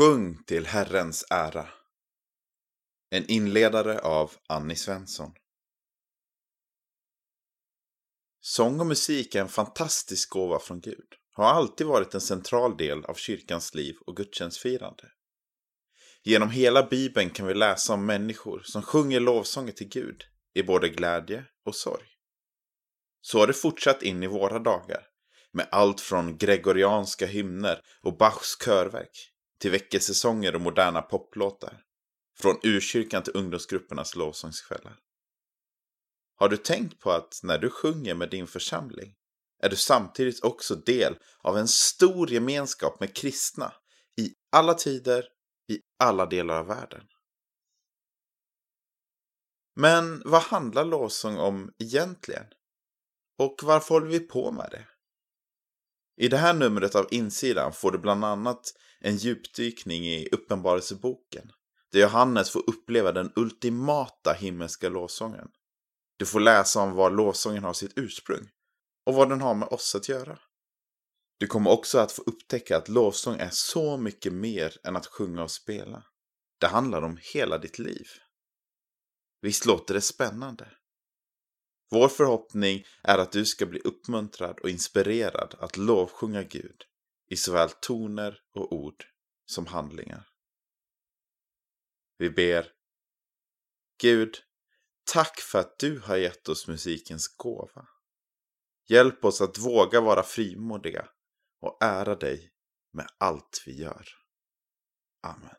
Sjung till Herrens ära. En inledare av Annie Svensson. Sång och musik är en fantastisk gåva från Gud. Har alltid varit en central del av kyrkans liv och gudstjänstfirande. Genom hela Bibeln kan vi läsa om människor som sjunger lovsånger till Gud i både glädje och sorg. Så har det fortsatt in i våra dagar med allt från gregorianska hymner och Bachs körverk till väckelsesånger och moderna poplåtar. Från urkyrkan till ungdomsgruppernas lovsångskvällar. Har du tänkt på att när du sjunger med din församling är du samtidigt också del av en stor gemenskap med kristna i alla tider, i alla delar av världen. Men vad handlar lovsång om egentligen? Och varför håller vi på med det? I det här numret av Insidan får du bland annat en djupdykning i Uppenbarelseboken. Där Johannes får uppleva den ultimata himmelska lovsången. Du får läsa om var lovsången har sitt ursprung och vad den har med oss att göra. Du kommer också att få upptäcka att lovsång är så mycket mer än att sjunga och spela. Det handlar om hela ditt liv. Visst låter det spännande? Vår förhoppning är att du ska bli uppmuntrad och inspirerad att lovsjunga Gud i såväl toner och ord som handlingar. Vi ber Gud, tack för att du har gett oss musikens gåva. Hjälp oss att våga vara frimodiga och ära dig med allt vi gör. Amen.